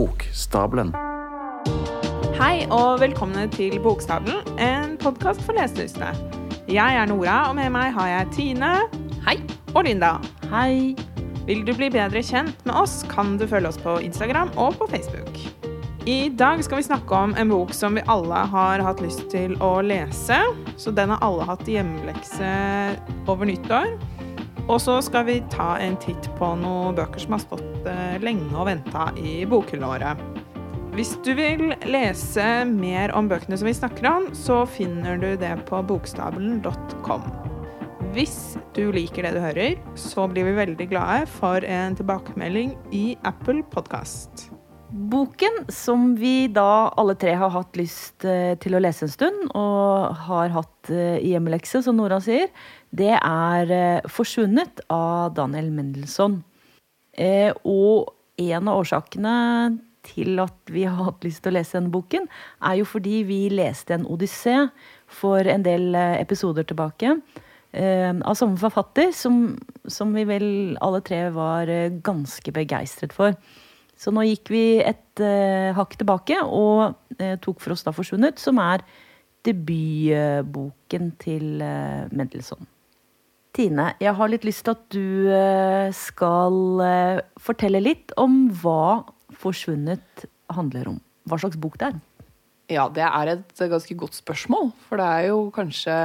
Bokstabelen. Hei og velkommen til Bokstabelen, en podkast for leselystne. Jeg er Nora, og med meg har jeg Tine. Hei. Og Linda. Hei. Vil du bli bedre kjent med oss, kan du følge oss på Instagram og på Facebook. I dag skal vi snakke om en bok som vi alle har hatt lyst til å lese. Så den har alle hatt hjemmelekse over nyttår. Og så skal vi ta en titt på noen bøker som har stått eh, lenge og venta i bokhyllåret. Hvis du vil lese mer om bøkene som vi snakker om, så finner du det på bokstabelen.com. Hvis du liker det du hører, så blir vi veldig glade for en tilbakemelding i Apple Podkast. Boken som vi da alle tre har hatt lyst eh, til å lese en stund, og har hatt eh, i hjemmelekse, som Nora sier, det er eh, 'Forsvunnet' av Daniel Mendelssohn. Og en av årsakene til at vi har hatt lyst til å lese denne boken, er jo fordi vi leste en odyssé for en del episoder tilbake. Av samme forfatter, som, som vi vel alle tre var ganske begeistret for. Så nå gikk vi et uh, hakk tilbake og uh, tok for oss da 'Forsvunnet', som er debutboken til uh, Mendelssohn. Tine, jeg har litt lyst til at du skal fortelle litt om hva 'Forsvunnet' handler om. Hva slags bok det er. Ja, det er et ganske godt spørsmål. For det er jo kanskje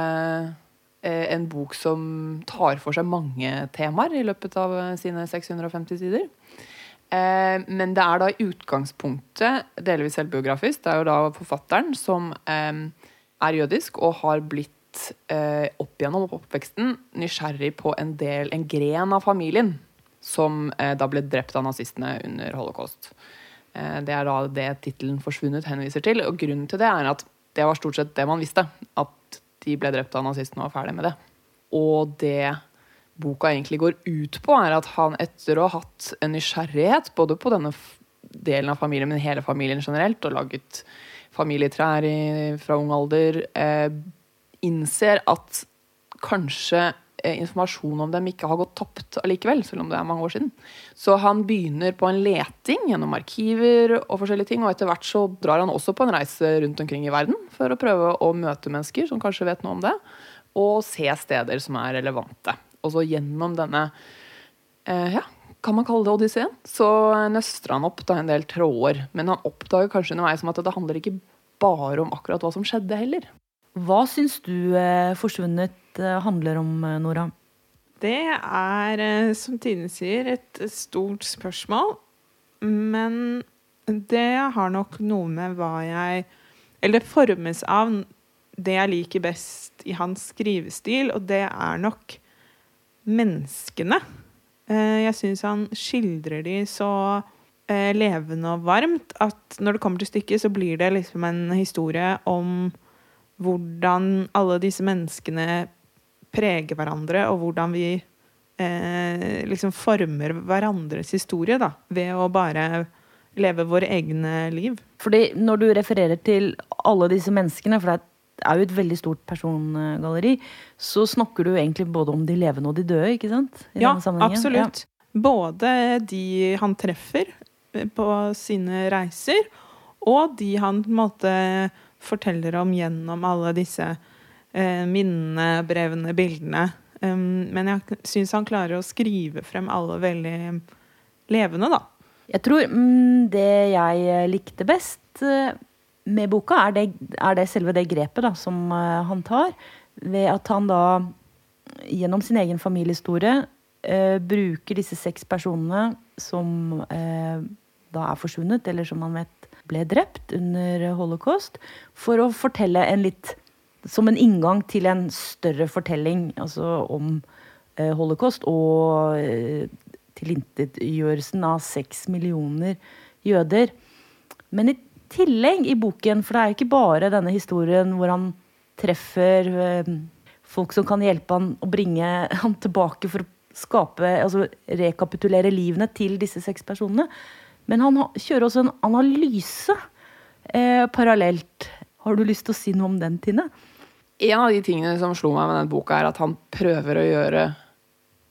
en bok som tar for seg mange temaer i løpet av sine 650 sider. Eh, men det er da i utgangspunktet delvis selvbiografisk. Det er jo da forfatteren som eh, er jødisk og har blitt eh, opp gjennom oppveksten nysgjerrig på en del, en gren av familien som da ble drept av nazistene under holocaust. Det er da det tittelen 'Forsvunnet' henviser til. Og grunnen til det er at det var stort sett det man visste. At de ble drept av nazistene og var ferdig med det. Og det boka egentlig går ut på, er at han etter å ha hatt en nysgjerrighet både på denne delen av familien, men hele familien generelt, og laget familietrær i, fra ung alder, eh, innser at kanskje eh, informasjon om dem ikke har gått tapt allikevel, selv om det er mange år siden. Så han begynner på en leting gjennom arkiver og forskjellige ting, og etter hvert så drar han også på en reise rundt omkring i verden for å prøve å møte mennesker som kanskje vet noe om det, og se steder som er relevante. Og så gjennom denne eh, ja, kan man kalle det odysseen, så nøster han opp da en del tråder. Men han oppdager kanskje underveis at det handler ikke bare om akkurat hva som skjedde, heller. Hva syns du eh, 'Forsvunnet' eh, handler om, eh, Nora? Det er, som Tine sier, et stort spørsmål. Men det har nok noe med hva jeg Eller det formes av det jeg liker best i hans skrivestil, og det er nok menneskene. Jeg syns han skildrer de så levende og varmt at når det kommer til stykket, så blir det liksom en historie om hvordan alle disse menneskene preger hverandre, og hvordan vi eh, liksom former hverandres historie, da, ved å bare leve våre egne liv. Fordi når du refererer til alle disse menneskene, for det er jo et veldig stort persongalleri, så snakker du egentlig både om de levende og de døde, ikke sant? I ja, absolutt. Ja. Både de han treffer på sine reiser, og de han på en måte forteller om gjennom alle disse eh, minnene, brevene, bildene. Um, men jeg syns han klarer å skrive frem alle veldig levende, da. Jeg tror mm, det jeg likte best eh, med boka, er det, er det, selve det grepet da, som uh, han tar. Ved at han da, gjennom sin egen familiehistorie, uh, bruker disse seks personene som uh, da er forsvunnet, eller som man vet ble drept under holocaust, for å fortelle en litt Som en inngang til en større fortelling altså om holocaust og tilintetgjørelsen av seks millioner jøder. Men i tillegg i boken, for det er jo ikke bare denne historien hvor han treffer eh, folk som kan hjelpe han å bringe han tilbake for å skape, altså rekapitulere livene til disse seks personene. Men han kjører også en analyse eh, parallelt. Har du lyst til å si noe om den, Tine? En av de tingene som slo meg med denne boka, er at han prøver å gjøre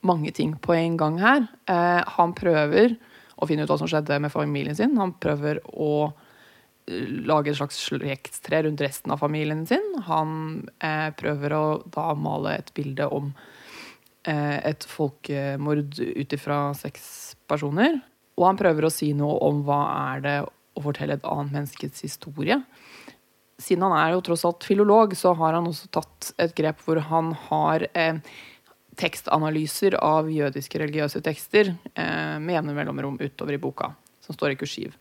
mange ting på en gang her. Eh, han prøver å finne ut hva som skjedde med familien sin. Han prøver å eh, lage et slags slektstre rundt resten av familien sin. Han eh, prøver å da male et bilde om eh, et folkemord ut ifra seks personer. Og han prøver å si noe om hva er det å fortelle et annet menneskets historie. Siden han er jo tross alt filolog, så har han også tatt et grep hvor han har eh, tekstanalyser av jødiske religiøse tekster eh, med jevne mellomrom utover i boka, som står i kursiv.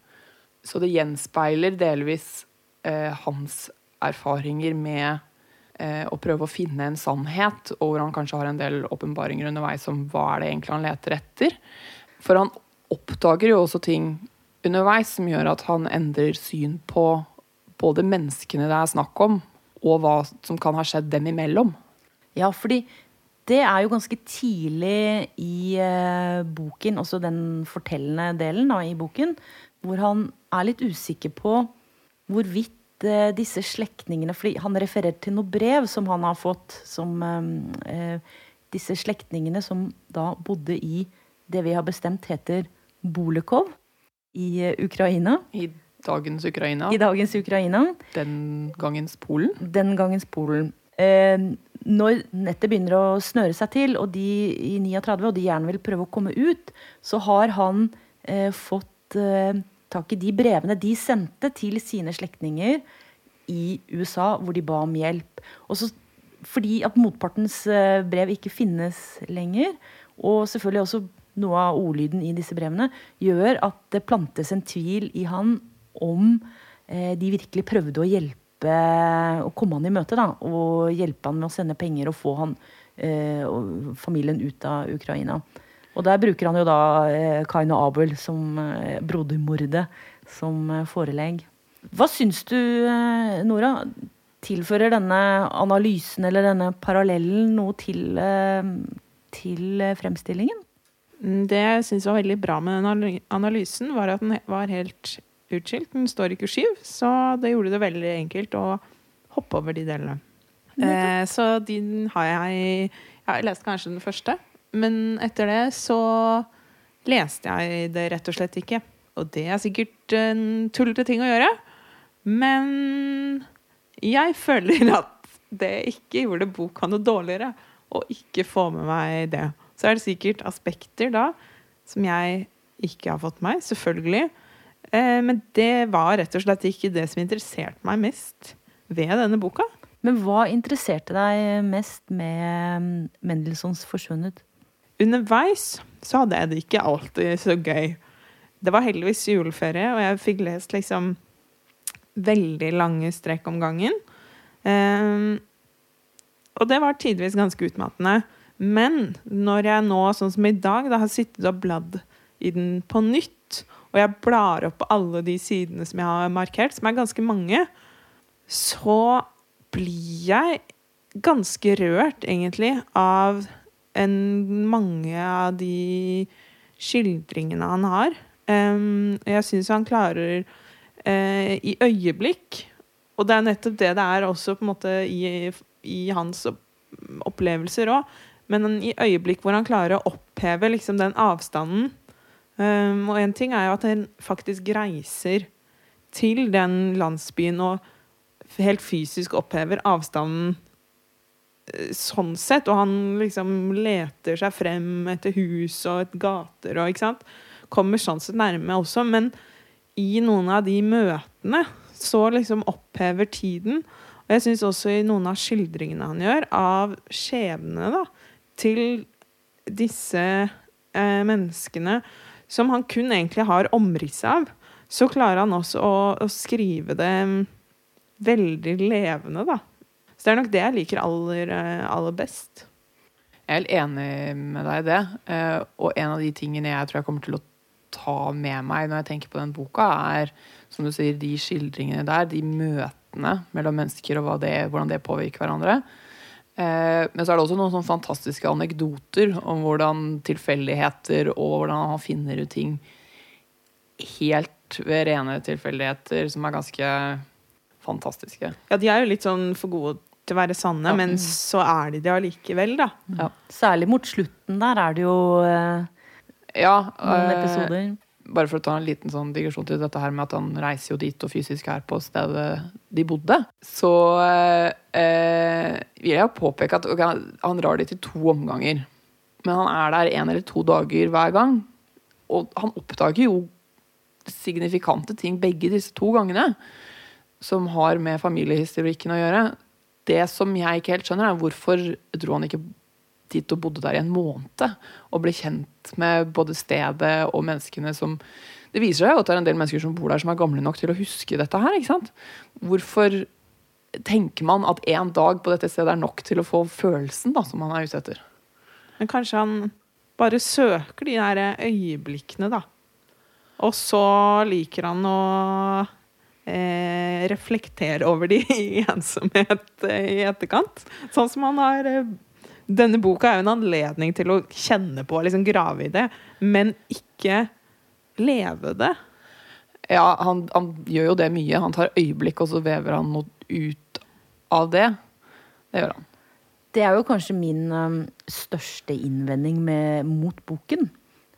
Så det gjenspeiler delvis eh, hans erfaringer med eh, å prøve å finne en sannhet, og hvor han kanskje har en del åpenbaringer underveis om hva er det egentlig han leter etter. For han oppdager jo også ting underveis som gjør at han endrer syn på både menneskene det er snakk om, og hva som kan ha skjedd dem imellom. Ja, fordi det er jo ganske tidlig i eh, boken, også den fortellende delen da, i boken, hvor han er litt usikker på hvorvidt eh, disse slektningene fordi han refererer til noe brev som han har fått, som eh, disse slektningene som da bodde i det vi har bestemt heter Bolekov i eh, Ukraina. I dagens Ukraina. I dagens Ukraina. Den gangens Polen. Den gangens Polen. Eh, når nettet begynner å snøre seg til, og de i 39 og de gjerne vil prøve å komme ut, så har han eh, fått eh, tak i de brevene de sendte til sine slektninger i USA, hvor de ba om hjelp. Og så, fordi at motpartens eh, brev ikke finnes lenger, og selvfølgelig også noe av ordlyden i disse brevene, gjør at det plantes en tvil i han om eh, de virkelig prøvde å hjelpe å komme han i møte. Da, og hjelpe han med å sende penger og få han eh, og familien ut av Ukraina. Og der bruker han jo da eh, Kain og Abel som brodermordet som forelegg. Hva syns du, Nora? Tilfører denne analysen eller denne parallellen noe til, til fremstillingen? Mm, Det jeg syns var veldig bra med den analysen, var at den var helt utskilt. Den står i kursiv, så det gjorde det veldig enkelt å hoppe over de delene. Eh, så den har jeg Jeg har lest kanskje den første, men etter det så leste jeg det rett og slett ikke. Og det er sikkert en tullete ting å gjøre, men jeg føler at det ikke gjorde boka noe dårligere å ikke få med meg det. Så er det sikkert aspekter da som jeg ikke har fått meg, selvfølgelig. Eh, men det var rett og slett ikke det som interesserte meg mest ved denne boka. Men hva interesserte deg mest med mm, Mendelssohns 'Forsvunnet'? Underveis så hadde jeg det ikke alltid så gøy. Det var heldigvis juleferie, og jeg fikk lest liksom veldig lange strekk om gangen. Eh, og det var tidvis ganske utmattende. Men når jeg nå, sånn som i dag, da har sittet og bladd i den på nytt, og jeg blar opp alle de sidene som jeg har markert, som er ganske mange, så blir jeg ganske rørt, egentlig, av en, mange av de skildringene han har. Um, jeg syns han klarer uh, i øyeblikk Og det er nettopp det det er også på en måte i, i hans opplevelser òg. Men i øyeblikk hvor han klarer å oppheve liksom den avstanden um, Og en ting er jo at han faktisk reiser til den landsbyen og helt fysisk opphever avstanden eh, sånn sett. Og han liksom leter seg frem etter hus og et gater og ikke sant. Kommer sånn sett nærme også. Men i noen av de møtene så liksom opphever tiden. Og jeg syns også i noen av skildringene han gjør av skjebnene da, til disse eh, menneskene som han kun egentlig har omriss av, så klarer han også å, å skrive det veldig levende, da. Så det er nok det jeg liker aller, eh, aller best. Jeg er helt enig med deg i det. Eh, Og en av de tingene jeg tror jeg kommer til å ta med meg når jeg tenker på den boka, er som du sier, de skildringene der, de møtene mellom mennesker og det, hvordan det påvirker hverandre. Eh, Men så er det også noen sånn fantastiske anekdoter om hvordan tilfeldigheter og hvordan han finner ut ting helt ved rene tilfeldigheter, som er ganske fantastiske. Ja, de er jo litt sånn for gode til å være sanne, Ja. men så er de det allikevel, da. Særlig mot slutten der er det jo eh, Ja, noen eh, episoder. Bare for å ta en liten sånn digresjon til dette her med at han reiser jo dit og fysisk er på stedet de bodde, så eh, vil jeg påpeke at okay, han drar dit i to omganger. Men han er der én eller to dager hver gang. Og han oppdager jo signifikante ting begge disse to gangene. Som har med familiehistorikken å gjøre. Det som jeg ikke helt skjønner, er hvorfor dro han ikke dit og bodde der i en måned? Og ble kjent med både stedet og menneskene som Det viser seg at det er en del mennesker som bor der som er gamle nok til å huske dette her. ikke sant? Hvorfor tenker man at én dag på dette stedet er nok til å få følelsen da, som man er ute etter? Men kanskje han bare søker de der øyeblikkene, da. Og så liker han å eh, reflektere over de i ensomhet eh, i etterkant. Sånn som han har eh, Denne boka er jo en anledning til å kjenne på, liksom grave i det, men ikke leve det. Ja, han, han gjør jo det mye. Han tar øyeblikk, og så vever han noe ut av det. Det gjør han. Det er jo kanskje min um, største innvending med, mot boken.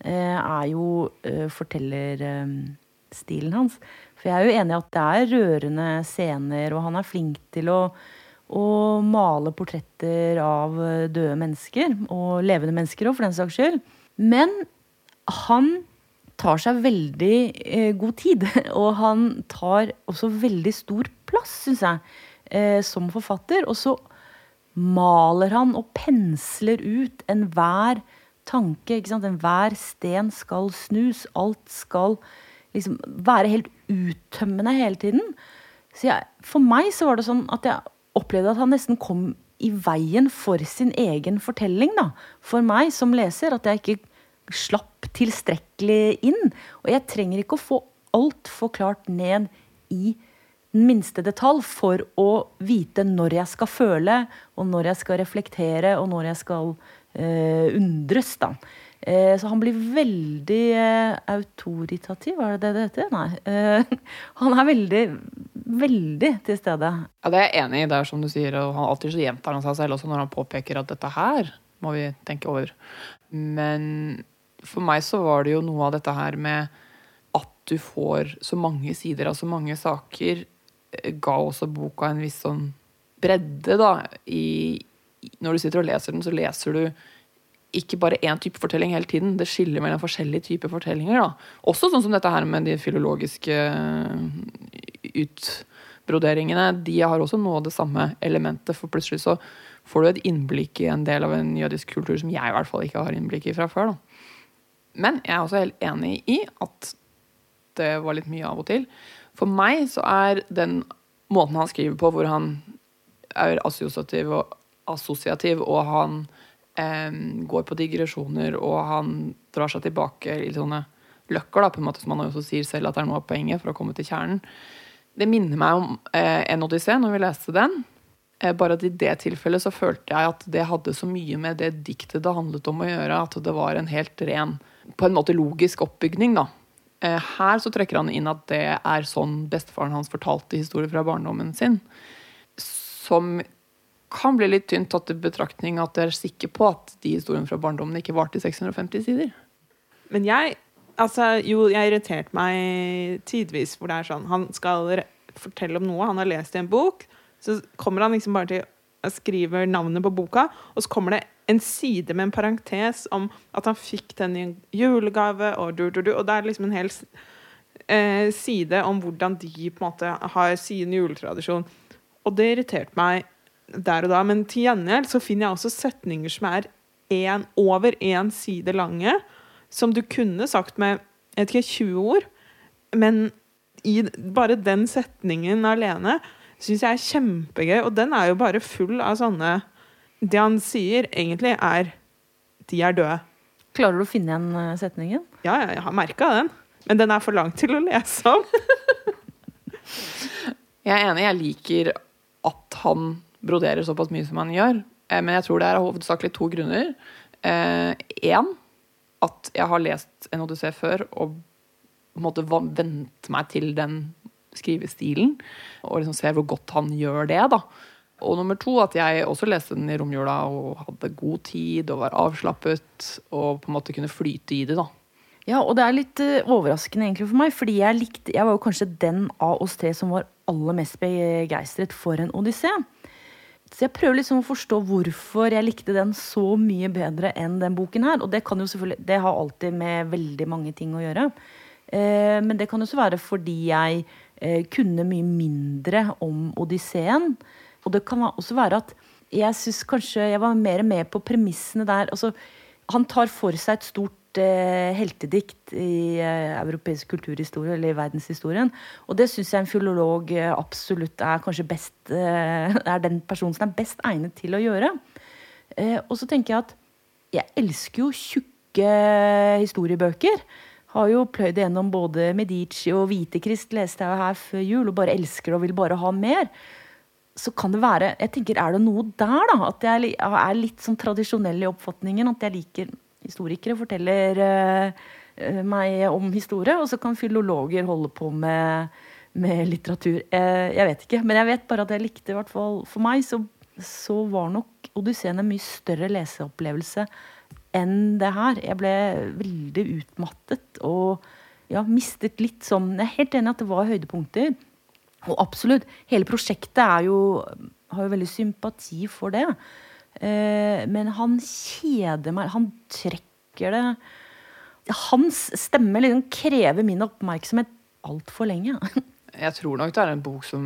Eh, er jo uh, fortellerstilen um, hans. For jeg er jo enig i at det er rørende scener, og han er flink til å, å male portretter av døde mennesker. Og levende mennesker òg, for den saks skyld. Men han tar seg veldig eh, god tid. Og han tar også veldig stor plass, syns jeg, eh, som forfatter. Og så maler han og pensler ut enhver tanke. ikke sant. Enhver sten skal snus. Alt skal liksom være helt uttømmende hele tiden. Så jeg, for meg så var det sånn at jeg opplevde at han nesten kom i veien for sin egen fortelling. da. For meg som leser. At jeg ikke slapp tilstrekkelig inn. Og jeg trenger ikke å få alt forklart ned i den minste detalj for å vite når jeg skal føle, og når jeg skal reflektere, og når jeg skal uh, undres. da. Uh, så han blir veldig uh, autoritativ, er det det det heter? Nei. han er veldig, veldig til stede. Ja, Det er jeg enig i. Det er som du sier, og han alltid så gjentar han seg selv også når han påpeker at dette her må vi tenke over. Men for meg så var det jo noe av dette her med at du får så mange sider av så mange saker ga også boka en viss sånn bredde, da. I, når du sitter og leser den, så leser du ikke bare én type fortelling hele tiden. Det skiller mellom forskjellige typer fortellinger. da. Også sånn som dette her med de filologiske eh, utbroderingene. De har også noe av det samme elementet, for plutselig så får du et innblikk i en del av en jødisk kultur som jeg i hvert fall ikke har innblikk i fra før. da. Men jeg er også helt enig i at det var litt mye av og til. For meg så er den måten han skriver på, hvor han er assosiativ og, assosiativ, og han går på digresjoner, og han drar seg tilbake i sånne løkker, da, på en måte som han også sier selv at det er noe av poenget for å komme til kjernen. Det minner meg om eh, en odyssé når vi leste den. Eh, bare at i det tilfellet så følte jeg at det hadde så mye med det diktet det handlet om å gjøre, at det var en helt ren, på en måte logisk oppbygning, da. Eh, her så trekker han inn at det er sånn bestefaren hans fortalte historier fra barndommen sin. Som kan bli litt tynt tatt i betraktning at jeg er sikker på at de historiene fra barndommen ikke varte i 650 sider. Men jeg altså, jo, jeg irriterte meg tidvis hvor det er sånn Han skal fortelle om noe han har lest i en bok. Så kommer han liksom bare til å skrive navnet på boka, og så kommer det en side med en parentes om at han fikk den i en julegave, og, du, du, du, og det er liksom en hel eh, side om hvordan de på en måte har sin juletradisjon. Og det irriterte meg der og da. Men til gjengjeld så finner jeg også setninger som er en, over én side lange, som du kunne sagt med jeg vet ikke, 20 ord. Men i bare den setningen alene syns jeg er kjempegøy. Og den er jo bare full av sånne det han sier, egentlig er 'de er døde'. Klarer du å finne igjen eh, setningen? Ja, jeg har merka den. Men den er for lang til å lese om. jeg er enig. Jeg liker at han broderer såpass mye som han gjør. Eh, men jeg tror det er hovedsakelig to grunner. Én eh, at jeg har lest en odyssé før og på en måte vent meg til den skrivestilen. Og liksom se hvor godt han gjør det. da. Og nummer to at jeg også leste den i romjula og hadde god tid og var avslappet og på en måte kunne flyte i det. da. Ja, og det er litt eh, overraskende egentlig for meg, fordi jeg likte Jeg var jo kanskje den av oss tre som var aller mest begeistret for en odyssé. Så jeg prøver liksom å forstå hvorfor jeg likte den så mye bedre enn den boken her. Og det kan jo selvfølgelig Det har alltid med veldig mange ting å gjøre. Eh, men det kan også være fordi jeg eh, kunne mye mindre om Odysseen. Og det kan også være at jeg syns kanskje jeg var mer med på premissene der. Altså, han tar for seg et stort heltedikt i eh, europeisk kulturhistorie, eller i verdenshistorien. Og det syns jeg en filolog eh, absolutt er kanskje best eh, Er den personen som er best egnet til å gjøre. Eh, og så tenker jeg at jeg elsker jo tjukke historiebøker. Har jo pløyd gjennom både Medici og Hvitekrist, leste jeg her før jul, og bare elsker det og vil bare ha mer. Så kan det være jeg tenker, Er det noe der, da? At jeg er litt sånn tradisjonell i oppfatningen? At jeg liker historikere forteller eh, eh, meg om historie, og så kan filologer holde på med, med litteratur. Eh, jeg vet ikke, men jeg vet bare at jeg likte, i hvert fall for meg, så, så var nok Odysseen en mye større leseopplevelse enn det her. Jeg ble veldig utmattet og ja, mistet litt sånn Jeg er helt enig at det var høydepunkter. Og absolutt, hele prosjektet jo, har jo veldig sympati for det. Eh, men han kjeder meg. Han trekker det Hans stemme liksom krever min oppmerksomhet altfor lenge. Jeg tror nok det er en bok som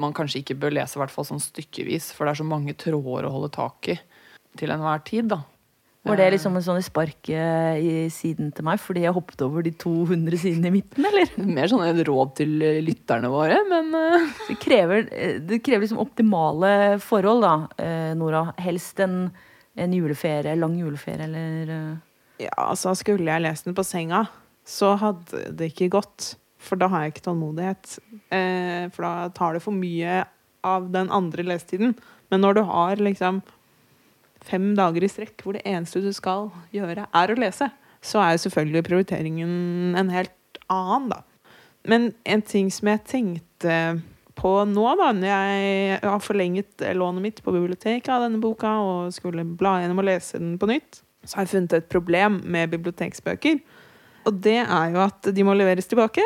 man kanskje ikke bør lese, i hvert fall sånn stykkevis, for det er så mange tråder å holde tak i til enhver tid, da. Var det liksom en sånn spark eh, i siden til meg fordi jeg hoppet over de 200 sidene i midten, eller? Mer sånn et råd til lytterne våre, men eh, Det krever, eh, det krever liksom optimale forhold, da, eh, Nora. Helst en, en juleferie, lang juleferie, eller eh, Ja, altså skulle jeg lest den på senga, så hadde det ikke gått. For da har jeg ikke tålmodighet. Eh, for da tar det for mye av den andre lesetiden. Men når du har liksom fem dager i strekk hvor det eneste du skal gjøre, er å lese, så er selvfølgelig prioriteringen en helt annen, da. Men en ting som jeg tenkte på nå, da, når jeg har forlenget lånet mitt på biblioteket av denne boka og skulle bla gjennom og lese den på nytt, så har jeg funnet et problem med biblioteksbøker. Og det er jo at de må leveres tilbake.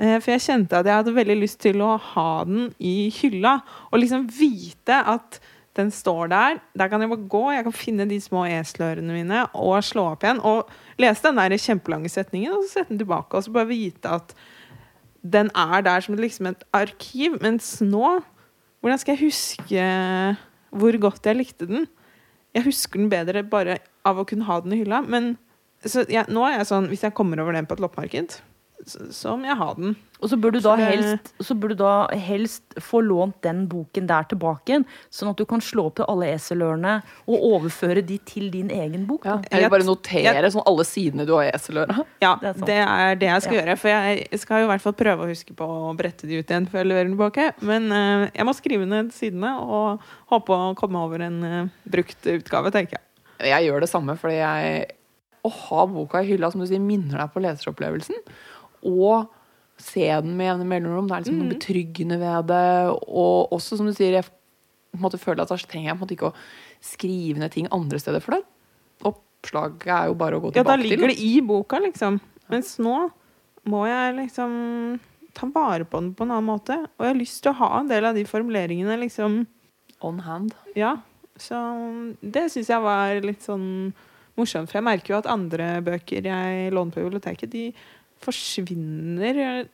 Eh, For jeg kjente at jeg hadde veldig lyst til å ha den i hylla. Og liksom vite at den står der. Der kan jeg bare gå, jeg kan finne de små eselørene mine og slå opp igjen. Og lese den der kjempelange setningen, og så sette den tilbake. Og så bare vite at den er der som liksom et arkiv. Mens nå, hvordan skal jeg huske hvor godt jeg likte den? Jeg husker den bedre bare av å kunne ha den i hylla. Men jeg, nå er jeg sånn, hvis jeg kommer over den på et loppemarked, så, må jeg ha den. Og så bør, du Så da det- helst, så bør du da helst få lånt den boken der tilbake igjen, sånn at du kan slå opp til alle eselørene og overføre de til din egen bok. ja. Eller bare notere jeg- sånn alle sidene du har i eseløra. Ja, Det er det er det jeg skal Ja. gjøre. For jeg skal jo i hvert fall prøve å huske på å brette de ut igjen før jeg leverer den tilbake. Men uh, jeg må skrive ned sidene og håpe å komme over en uh, brukt utgave, tenker jeg. Jeg gjør det samme, fordi jeg Å ha boka i hylla, som du sier, minner deg på leseropplevelsen. Og se den med jevne mellomrom. Det er liksom noe Mhm. betryggende ved det. Og også, som du sier, jeg på en måte føler at da trenger jeg på en måte ikke å skrive ned ting andre steder. For det oppslaget er jo bare å gå tilbake til. Ja, da ligger til. det i boka, liksom. Mens nå må jeg liksom ta vare på den på en annen måte. Og jeg har lyst til å ha en del av de formuleringene, liksom. On hand. Ja. Så det syns jeg var litt sånn morsomt. For jeg merker jo at andre bøker jeg låner på biblioteket, de forsvinner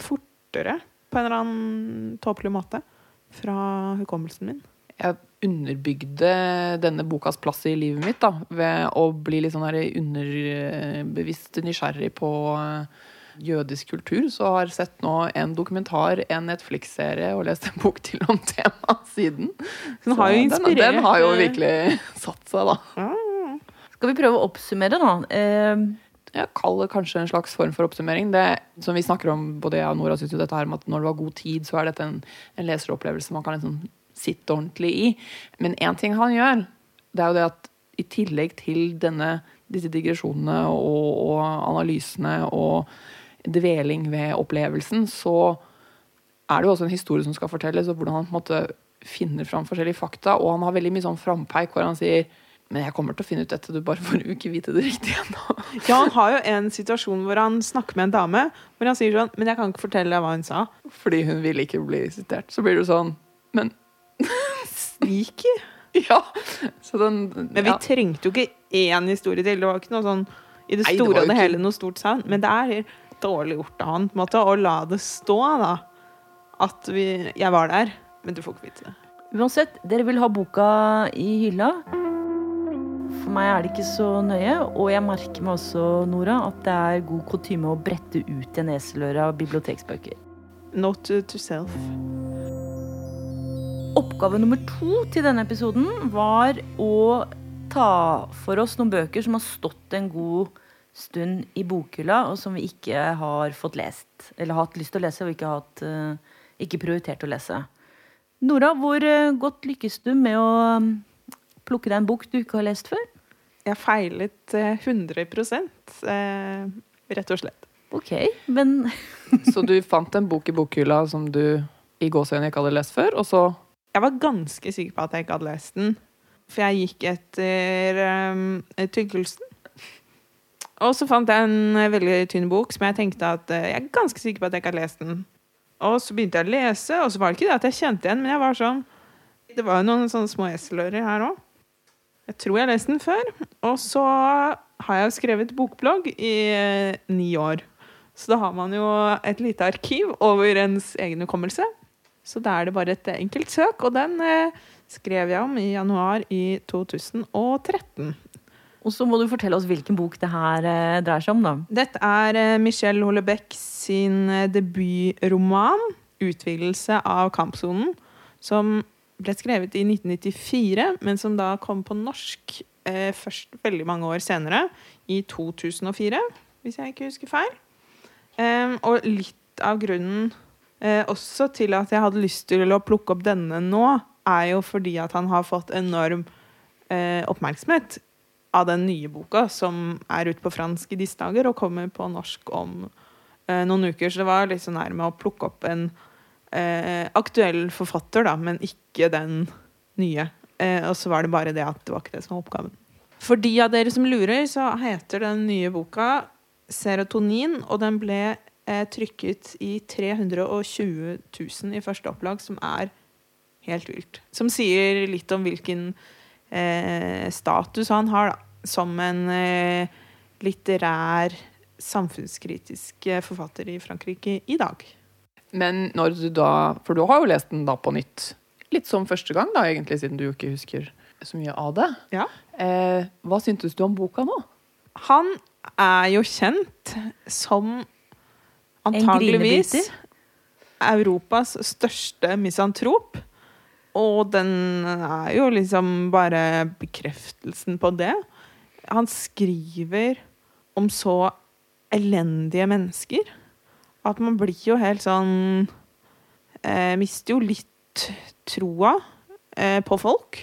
fortere på en eller annen tåpelig måte fra hukommelsen min. Jeg underbygde denne bokas plass i livet mitt da, ved å bli litt sånn her underbevisst nysgjerrig på eh, jødisk kultur. Så har jeg sett nå en dokumentar, en Netflix-serie og lest en bok til om temaet siden. Den har jo inspirert Den, den har jo eh, virkelig satt seg, da. Skal vi prøve å oppsummere, da? Eh, Jeg kaller det kanskje en slags form for oppsummering. Det som vi snakker om, både jeg og Nora syns jo dette her med at når du har god tid, så er dette en, en leseropplevelse man kan liksom sitte ordentlig i. Men én ting han gjør, det er jo det at i tillegg til denne, disse digresjonene og, og analysene og dveling ved opplevelsen, så er det jo også en historie som skal fortelles, og hvordan han på en måte finner fram forskjellige fakta. Og han har veldig mye sånn frampeik hvor han sier Men jeg kommer til å finne ut dette, du bare får ikke vite det riktige ennå. Ja, han har jo en situasjon hvor han snakker med en dame, hvor han sier sånn Men jeg kan ikke fortelle deg hva hun sa. Fordi hun ville ikke bli sitert. Så blir du sånn Men Sneaky. ja! Så den Men vi trengte jo ikke én historie til. Det var ikke noe sånn i det store og det hele noe stort sound. Men det er dårlig gjort av han på en måte, å la det stå, da. At vi, jeg var der. Men du får ikke vite det. Uansett, dere vil ha boka i hylla. For meg er det ikke så nøye. Og jeg merker meg også, Nora, at det er god kutyme å brette ut en eseløre av biblioteksbøker. Note to self. Oppgave nummer to til denne episoden var å ta for oss noen bøker som har stått en god stund i bokhylla, og som vi ikke har fått lest. Eller hatt lyst til å lese, og ikke, hatt, eh, ikke prioritert å lese. Nora, hvor eh, godt lykkes du med å mm, plukke deg en bok du ikke har lest før? Jeg feilet eh, 100 eh, rett og slett. Ok, men Så du fant en bok i bokhylla som du i gåseøynene ikke hadde lest før, og så Jeg var ganske sikker på at jeg ikke hadde lest den. For jeg gikk etter um, tykkelsen. Og så fant jeg en eh, veldig tynn bok som jeg tenkte at uh, jeg er ganske sikker på at jeg ikke hadde lest den. Og så begynte jeg å lese, og så var det ikke det at jeg kjente igjen, men jeg var sånn Det var jo noen sånne små eselører her òg. Jeg tror jeg har lest den før. Og så har jeg skrevet bokblogg i eh, ni år. Så da har man jo et lite arkiv over ens egen hukommelse. Så da er det bare et enkelt søk, og den eh, skrev jeg om i januar i 2013. Og så må du fortelle oss hvilken bok det her eh, dreier seg om, da. Dette er eh, Michelle Hollebeck sin eh, debutroman, 'Utvidelse av kampsonen', som ble skrevet i 1994, men som da kom på norsk eh, først veldig mange år senere, i 2004, hvis jeg ikke husker feil. Eh, og litt av grunnen eh, også til at jeg hadde lyst til å plukke opp denne nå, er jo fordi at han har fått enorm eh, oppmerksomhet av den nye boka, som er ute på fransk i disse dager og kommer på norsk om eh, noen uker. Så det var litt sånn her med å plukke opp en eh, aktuell forfatter, da, men ikke den nye. Eh, og så var det bare det at det var ikke det som var oppgaven. For de av dere som lurer, så heter den nye boka 'Serotonin', og den ble eh, trykket i 320 000 i første opplag, som er helt vilt. Som sier litt om hvilken eh, status han har da, som en eh, litterær, samfunnskritisk eh, forfatter i Frankrike i dag. Men når du da For du har jo lest den da på nytt. Litt som første gang, da, egentlig, siden du jo ikke husker så mye av det. Ja. Eh, hva syntes du om boka nå? Han er jo kjent som antageligvis? Europas største misantrop. Og den er jo liksom bare bekreftelsen på det. Han skriver om så elendige mennesker at man blir jo helt sånn eh, Mister jo litt troa eh, på folk.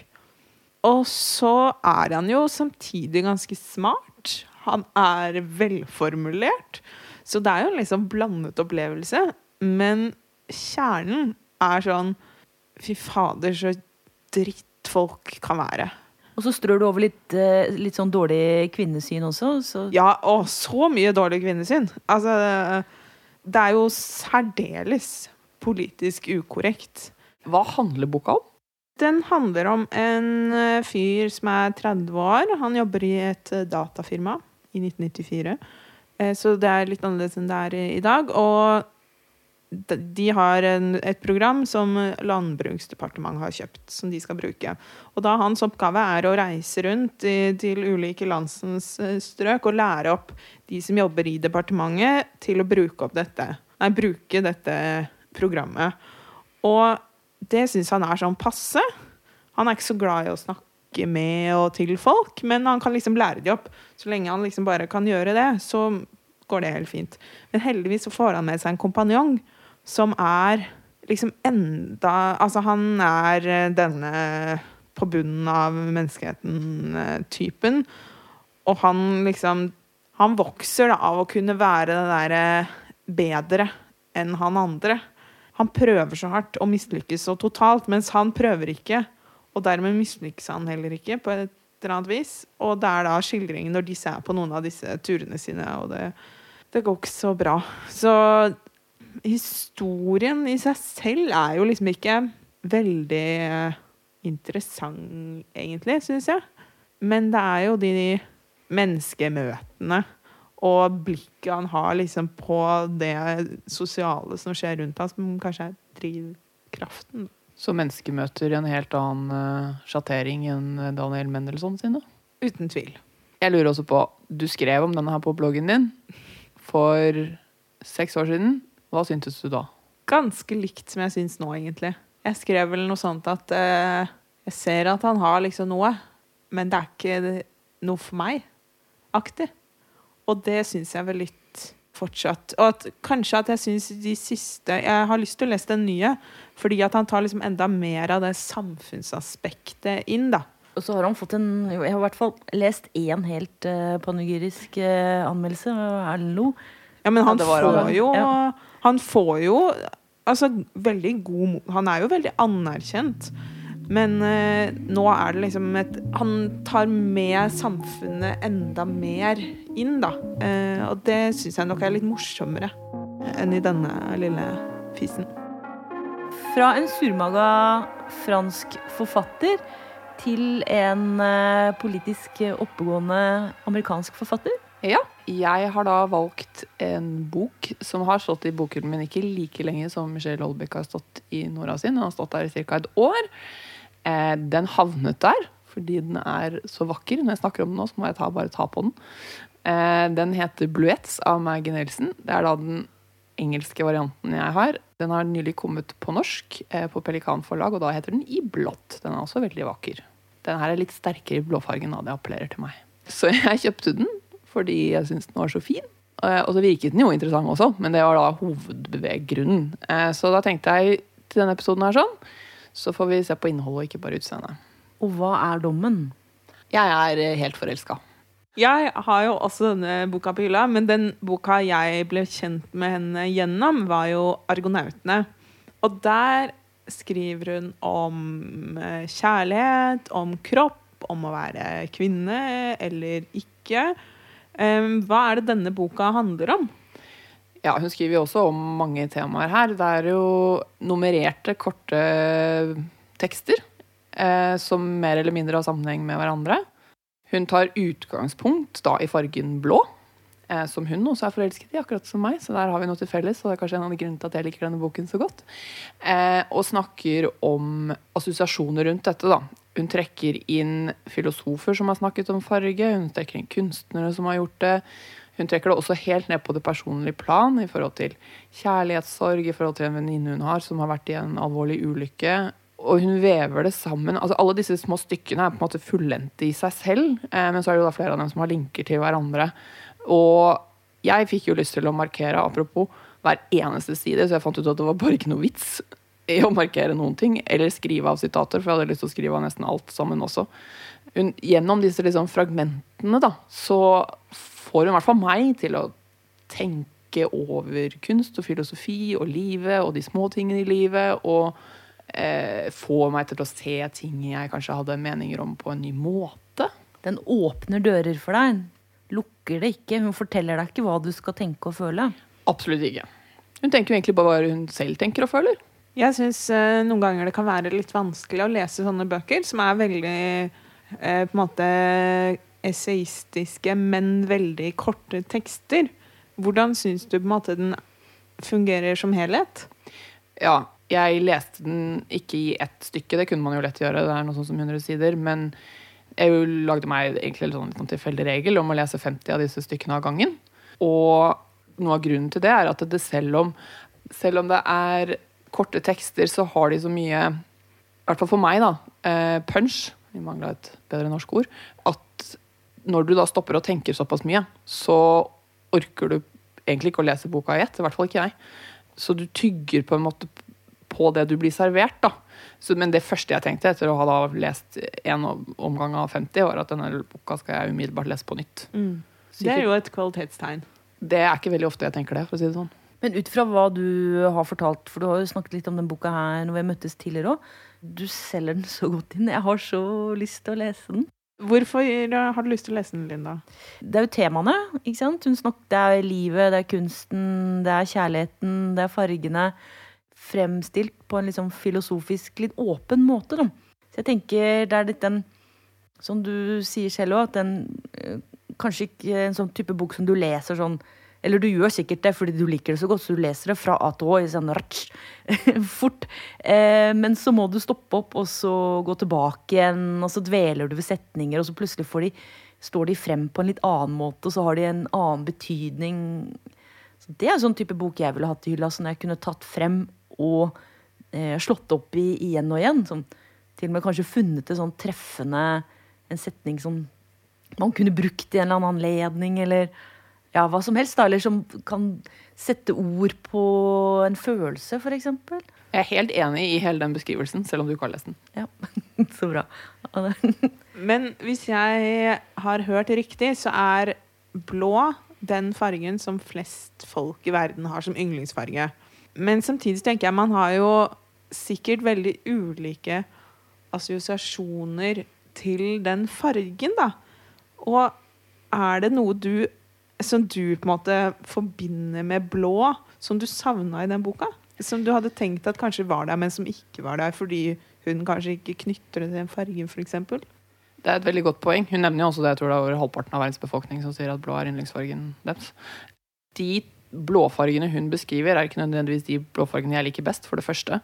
Og så er han jo samtidig ganske smart. Han er velformulert. Så det er jo en liksom blandet opplevelse. Men kjernen er sånn Fy fader, så dritt folk kan være. Og så strør du over litt, eh, litt sånn dårlig kvinnesyn også. Så Ja, og så mye dårlig kvinnesyn. Altså, det er jo særdeles politisk ukorrekt. Hva handler boka om? Den handler om en eh, fyr som er 30 år. Han jobber i et eh, datafirma i 1994. Eh, Så det er litt annerledes enn det er i i dag. Og de- har en, et program som Landbruksdepartementet har kjøpt, som de skal bruke. Og da hans oppgave er å reise rundt i, til ulike landsens eh, strøk og lære opp de som jobber i departementet, til å bruke dette. Nei, bruke dette programmet. Og det syns han er sånn passe. Han er ikke så glad i å snakke med og til folk, men han kan liksom lære de opp. Så lenge han liksom bare kan gjøre det, så går det helt fint. Men heldigvis så får han med seg en kompanjong som er liksom enda Altså, han er eh, denne på bunnen av menneskeheten-typen. Og han liksom Han vokser da av å kunne være det derre bedre enn han andre. Han prøver så hardt og mislykkes så totalt, mens han prøver ikke. Og dermed mislykkes han heller ikke på et eller annet vis. Og det er da skildringen når disse er på noen av disse turene sine, og det, det går ikke så bra. Så historien i seg selv er jo liksom ikke veldig interessant, egentlig, syns jeg. Men det er jo de menneskemøtene og blikket han har liksom på det sosiale som skjer rundt ham, som kanskje er drivkraften. Så menneskemøter en helt annen uh, sjattering enn Daniel Mendelssohn sine? Uten tvil. Jeg lurer også på, Du skrev om denne her på bloggen din for seks år siden. Hva syntes du da? Ganske likt som jeg syns nå, egentlig. Jeg skrev vel noe sånt at uh, jeg ser at han har liksom noe, men det er ikke noe for meg. Aktig. Og det syns jeg vel litt fortsatt. Og at, kanskje at jeg syns de siste Jeg har lyst til å lese den nye, fordi at han tar liksom enda mer av det samfunnsaspektet inn, da. Og så har han fått en Jeg har i hvert fall lest én helt uh, panegyrisk uh, anmeldelse Erlend Lo. Ja, men han Ja, får han. jo Ja. Han får jo Altså, veldig god Han er jo veldig anerkjent. Men eh, nå er det liksom et Han tar med samfunnet enda mer inn, da. Eh, og det syns jeg nok er litt morsommere enn i denne lille fisen. Fra en surmaga fransk forfatter til en eh, politisk oppegående amerikansk forfatter. Ja, jeg har da valgt en bok som har stått i bokhyllen min ikke like lenge som Michelle Holbeck har stått i Nora sin. Den har stått der i ca. et år. Eh, den havnet der fordi den er så vakker. Når jeg snakker om den nå, så må jeg ta, bare ta på den. Eh, den heter 'Bluettes' av Maggie Nelson. Det er da den engelske varianten jeg har. Den har nylig kommet på norsk eh, på Pelikan forlag, og da heter den 'I blått'. Den er også veldig vakker. Den her er litt sterkere i blåfargen, da. Det appellerer til meg. Så jeg kjøpte den fordi jeg syntes den var så fin. Eh, Og så virket den jo interessant også, men det var da hovedbeveggrunnen. Eh, Så da tenkte jeg til denne episoden her sånn, så får vi se på innholdet og ikke bare utseendet. Og hva er dommen? Jeg er eh, helt forelska. Jeg har jo også denne boka på hylla, men den boka jeg ble kjent med henne gjennom, var jo 'Argonautene'. Og der skriver hun om kjærlighet, om kropp, om å være kvinne eller ikke. Em, Hva er det denne boka handler om? Ja, hun skriver jo også om mange temaer her. Det er jo nummererte, korte tekster eh, som mer eller mindre har sammenheng med hverandre. Hun tar utgangspunkt da i fargen blå, eh, som hun også er forelsket i, akkurat som meg. Så der har vi noe til felles, og det er kanskje en av de grunnene til at jeg liker denne boken så godt. Eh, og snakker om assosiasjoner rundt dette, da. Hun trekker inn filosofer som har snakket om farge, hun trekker inn kunstnere som har gjort det. Hun trekker det også helt ned på det personlige plan i forhold til kjærlighetssorg, i forhold til en venninne hun har som har vært i en alvorlig ulykke. Og hun vever det sammen. altså Alle disse små stykkene er på en måte fullendte i seg selv, eh, men så er det jo da flere av dem som har linker til hverandre. Og jeg fikk jo lyst til å markere, apropos, hver eneste side, så jeg fant ut at det var bare ikke noe vits i å markere noen ting, eller skrive av sitater, for jeg hadde lyst til å skrive av nesten alt sammen også. Hun, gjennom disse liksom fragmentene da, så får hun i hvert fall meg til å tenke over kunst og filosofi og livet og de små tingene i livet, og eh, få meg til å se ting jeg kanskje hadde meninger om på en ny måte. Den åpner dører for deg. Lukker det ikke. Hun forteller deg ikke hva du skal tenke og føle. Absolutt ikke. Hun tenker jo egentlig bare hva hun selv tenker og føler. Jeg syns eh, noen ganger det kan være litt vanskelig å lese sånne bøker som er veldig eh, på en måte esaistiske, men veldig korte tekster. Hvordan syns du på en måte den fungerer som helhet? Ja, jeg leste den ikke i ett stykke, det kunne man jo lett gjøre, det er noe sånt som 100 sider, men jeg lagde meg egentlig en sånn sånn tilfeldig regel om å lese 50 av disse stykkene av gangen. Og noe av grunnen til det er at det selv om, selv om det er korte tekster, så har de så mye, i hvert fall for meg, da, eh, punch, vi mangla et bedre norsk ord, at når du da stopper og tenker såpass mye, så orker du egentlig ikke å lese boka i ett, i hvert fall ikke jeg. Så du tygger på en måte på det du blir servert, da. Så, men det første jeg tenkte etter å ha lest en omgang av 50, var at denne boka skal jeg umiddelbart lese på nytt. Det er jo et kvalitetstegn. Det er ikke veldig ofte jeg tenker det, for å si det sånn. Men ut fra hva du har fortalt, for du har jo snakket litt om den boka her når vi møttes tidligere òg. Du selger den så godt inn. Jeg har så lyst til å lese den. Hvorfor har du lyst til å lese den, Linda? Det er jo temaene. ikke sant? Snakker, det er livet, det er kunsten, det er kjærligheten, det er fargene. Fremstilt på en liksom filosofisk, litt åpen måte. Da. Så jeg tenker det er litt den Som du sier selv òg, at den øh, Kanskje ikke en sånn type bok som du leser sånn eller du gjør sikkert det fordi du liker det så godt, så du leser det fra A til Å sånn fort. Eh, men så må du stoppe opp og så gå tilbake igjen, og så dveler du ved setninger, og så plutselig de, står de frem på en litt annen måte, og så har de en annen betydning. Så det er en sånn type bok jeg ville hatt i hylla, sånn jeg kunne tatt frem og eh, slått opp i igjen og igjen. Sånn, til og med kanskje funnet det sånn treffende En setning som man kunne brukt i en eller annen anledning, eller ja, hva som helst, da, eller som kan sette ord på en følelse, f.eks. Jeg er helt enig i hele den beskrivelsen, selv om du ikke har lest den. Ja, Så bra. Men hvis jeg har hørt riktig, så er blå den fargen som flest folk i verden har som yndlingsfarge. Men samtidig tenker jeg man har jo sikkert veldig ulike assosiasjoner til den fargen, da. Og er det noe du som du på en måte forbinder med blå, som du savna i den boka? Som du hadde tenkt at kanskje var der, men som ikke var der fordi hun kanskje ikke knytter det til en farge, f.eks.? Det er et veldig godt poeng. Hun nevner jo også det jeg tror det er over halvparten av verdens befolkning som sier at blå er yndlingsfargen deres. De blåfargene hun beskriver, er ikke nødvendigvis de blåfargene jeg liker best, for det første.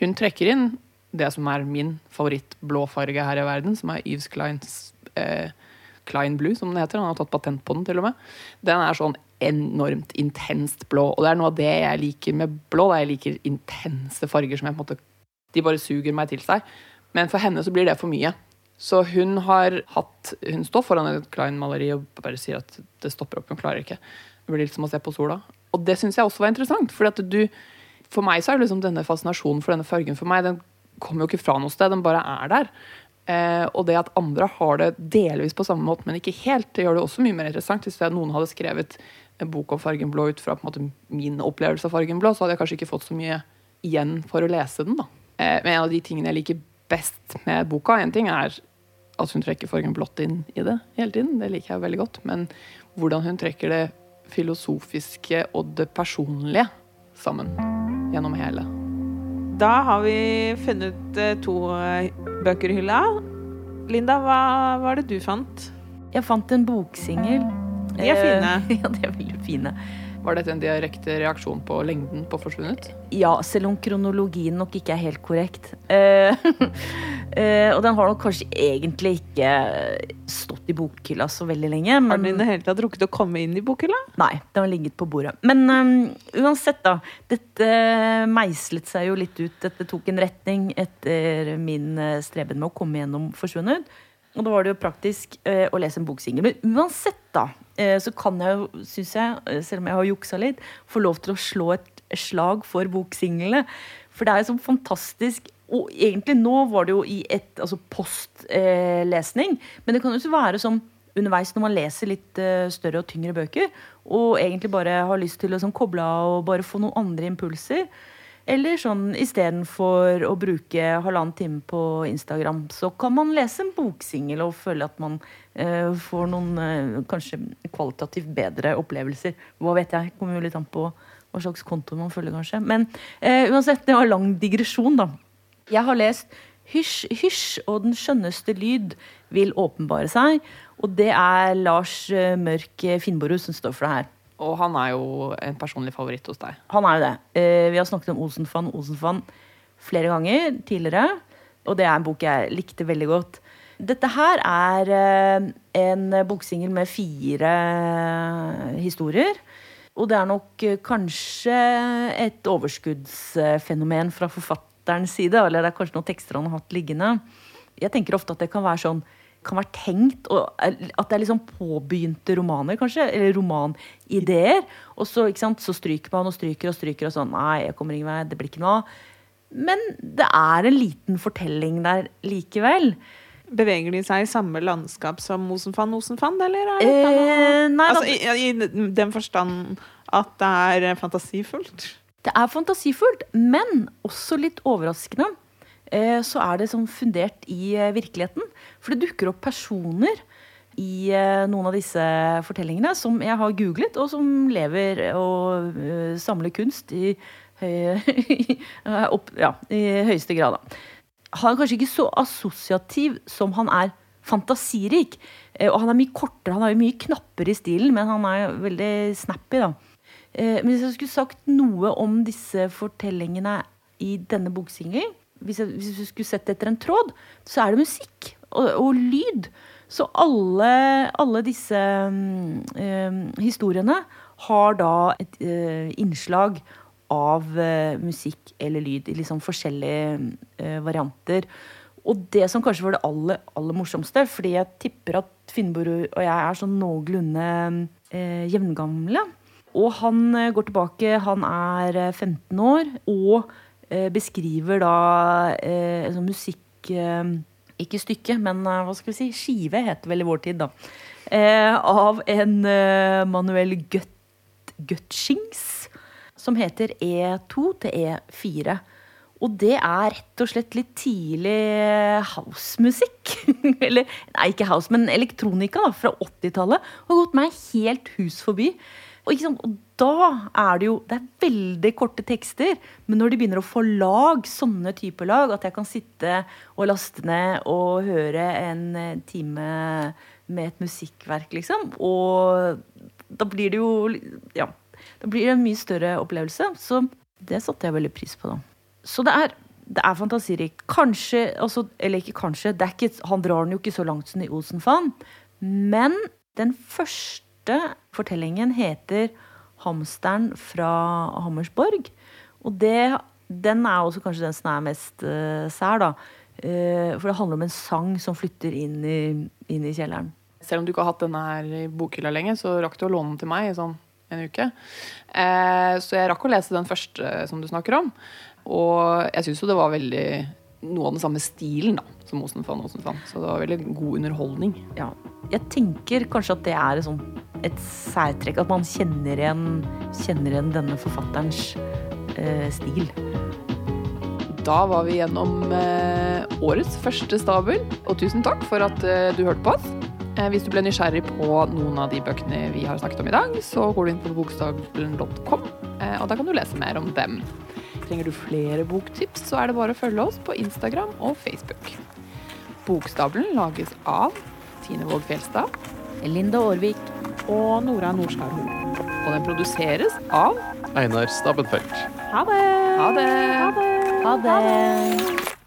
Hun trekker inn det som er min favoritt-blåfarge her i verden, som er Yves Kleins eh, Klein Blue, som den heter. Han har tatt patent på den, til og med. Den er sånn enormt intenst blå. Og det er noe av det jeg liker med blå. Da. Jeg liker intense farger som jeg på en måte De bare suger meg til seg. Men for henne så blir det for mye. Så hun har hatt Hun står foran et Klein-maleri og bare sier at det stopper opp, hun klarer ikke. Det blir litt som å se på sola. Og det syns jeg også var interessant. Du For meg så er liksom denne fascinasjonen for denne fargen for meg, den kommer jo ikke fra noe sted, den bare er der. Eh, og det at andre har det delvis på samme måte, men ikke helt, det gjør det også mye mer interessant. Hvis noen hadde skrevet en bok om fargen blå ut fra måte, min opplevelse av fargen blå, så hadde jeg kanskje ikke fått så mye igjen for å lese den. da. Eh, men en av de tingene jeg liker best med boka, en ting er at hun trekker fargen blått inn i det hele tiden. Det liker jeg veldig godt. Men hvordan hun trekker det filosofiske og det personlige sammen gjennom hele. Da har vi funnet eh, to bøker i hylla. Linda, hva var det du fant? Jeg fant en boksingel. De er fine. ja, de er veldig fine. Var dette en direkte reaksjon på lengden på 'Forsvunnet'? Ja, selv om kronologien nok ikke er helt korrekt. Uh, uh, og den har nok kanskje egentlig ikke stått i bokhylla så veldig lenge. Men... Har den i det hele tatt rukket å komme inn i bokhylla? Nei, den har ligget på bordet. Men um, uansett, da. Dette meislet seg jo litt ut. Dette tok en retning etter min streben med å komme gjennom 'Forsvunnet'. Og da var det jo praktisk eh, å lese en boksingel. Men uansett, da, eh, så kan jeg jo, syns jeg, uh, selv om jeg har juksa litt, få lov til å slå et slag for boksinglene. For det er jo så fantastisk. Og egentlig nå var det jo i et altså postlesning, men det kan jo være sånn underveis når man leser litt større og tyngre bøker, og egentlig bare har lyst til å liksom, koble av og bare få noen andre impulser. Eller sånn istedenfor å bruke halvannen time på Instagram, så kan man lese en boksingel og føle at man eh, får noen eh, kanskje kvalitativt bedre opplevelser. Hva vet jeg? Kommer jo litt an på hva slags konto man følger, kanskje. Men eh, uansett, det var lang digresjon, da. Jeg har lest Hysj, hysj og den skjønneste lyd vil åpenbare seg. Og det er Lars eh, Mørk Finnborud som står for det her. Og han er jo en personlig favoritt hos deg. Han er jo det. Eh, vi har snakket om Osenfan Osenfan flere ganger tidligere. Og det er en bok jeg likte veldig godt. Dette her er eh, en boksingel med fire historier. Og det er nok eh, kanskje et overskuddsfenomen fra forfatterens side. Eller det er kanskje noen tekster han har hatt liggende. Jeg tenker ofte at det kan være sånn kan være tenkt og, At det er liksom påbegynte romaner, kanskje. Eller romanideer. Og så, så, stryker man og stryker og stryker og sånn. Nei, jeg kommer ingen vei. Det blir ikke noe av. Men det er en liten fortelling der likevel. Beveger de seg i samme landskap som Osenfand Osenfand, eller? Eh, nei, altså, i, I den forstand at det er fantasifullt? Det er fantasifullt, men også litt overraskende. Eh, så er det sånn fundert i eh, virkeligheten. For det dukker opp personer i eh, noen av disse fortellingene som jeg har googlet, og som lever og samler kunst i, opp, ja, i høyeste grad. Da. Han er kanskje ikke så assosiativ som han er fantasirik. Og han er mye kortere, han har jo mye knapper i stilen, men han er veldig snappy, da. Men hvis jeg skulle sagt noe om disse fortellingene i denne boksingelen, hvis jeg, hvis du skulle sett etter en tråd, så er det musikk og, og lyd. Så alle, alle disse um, historiene har da et uh, innslag av uh, musikk eller lyd i liksom forskjellige uh, varianter. Og det som kanskje var det aller, aller morsomste, fordi jeg tipper at Finnborg og jeg er sånn noenlunde jevngamle. Og han går tilbake, han er 15 år, og beskriver da sånn musikk ikke stykke, men eh, hva skal vi si, skive heter vel i vår tid, da. Eh, av en eh, Manuel Gutschings som heter E2 til E4. Og det er rett og slett litt tidlig housemusikk. Eller nei, ikke house, men elektronika da, fra 80-tallet. Har gått meg helt hus forbi. Og, og, da er det jo Det er veldig korte tekster, men når de begynner å få lag, sånne typer lag, at jeg kan sitte og laste ned og høre en eh, time med et musikkverk, liksom, og da blir det jo Ja. Da blir det en mye større opplevelse. Så det satte jeg veldig pris på, da. Så det er det er fantasirikt. Kanskje, altså, eller ikke kanskje, ikke, han drar den jo ikke så langt som i Osenfan. Men den første fortellingen heter 'Hamsteren fra Hammersborg'. Og det, den er også kanskje den som er mest uh, sær, da. Uh, for det handler om en sang som flytter inn i, inn i kjelleren. Selv om du ikke har hatt denne her i bokhylla lenge, så rakk du å låne den til meg i sånn en uke. Uh, så jeg rakk å lese den første som du snakker om. Og jeg syns jo det var veldig noe av den samme stilen da, som Osenfan Osenfan. Så det var veldig god underholdning. Ja. Jeg tenker kanskje at det er et sånt et særtrekk. At man kjenner igjen, kjenner igjen denne forfatterens eh, stil. Da var vi gjennom eh, årets første stabel, og tusen takk for at eh, du hørte på oss. Eh, hvis du ble nysgjerrig på noen av de bøkene vi har snakket om i dag, så går du inn på bokstabelen.com, eh, og da kan du lese mer om dem. Trenger du flere boktips, så er det bare å følge oss på Instagram og Facebook. Bokstabelen lages av Tine Våg Fjelstad. Linda Aarvik og Nora Norskar Hoel. Og den produseres av Einar Stabbenfeldt. Ha det! Ha det! Ha det!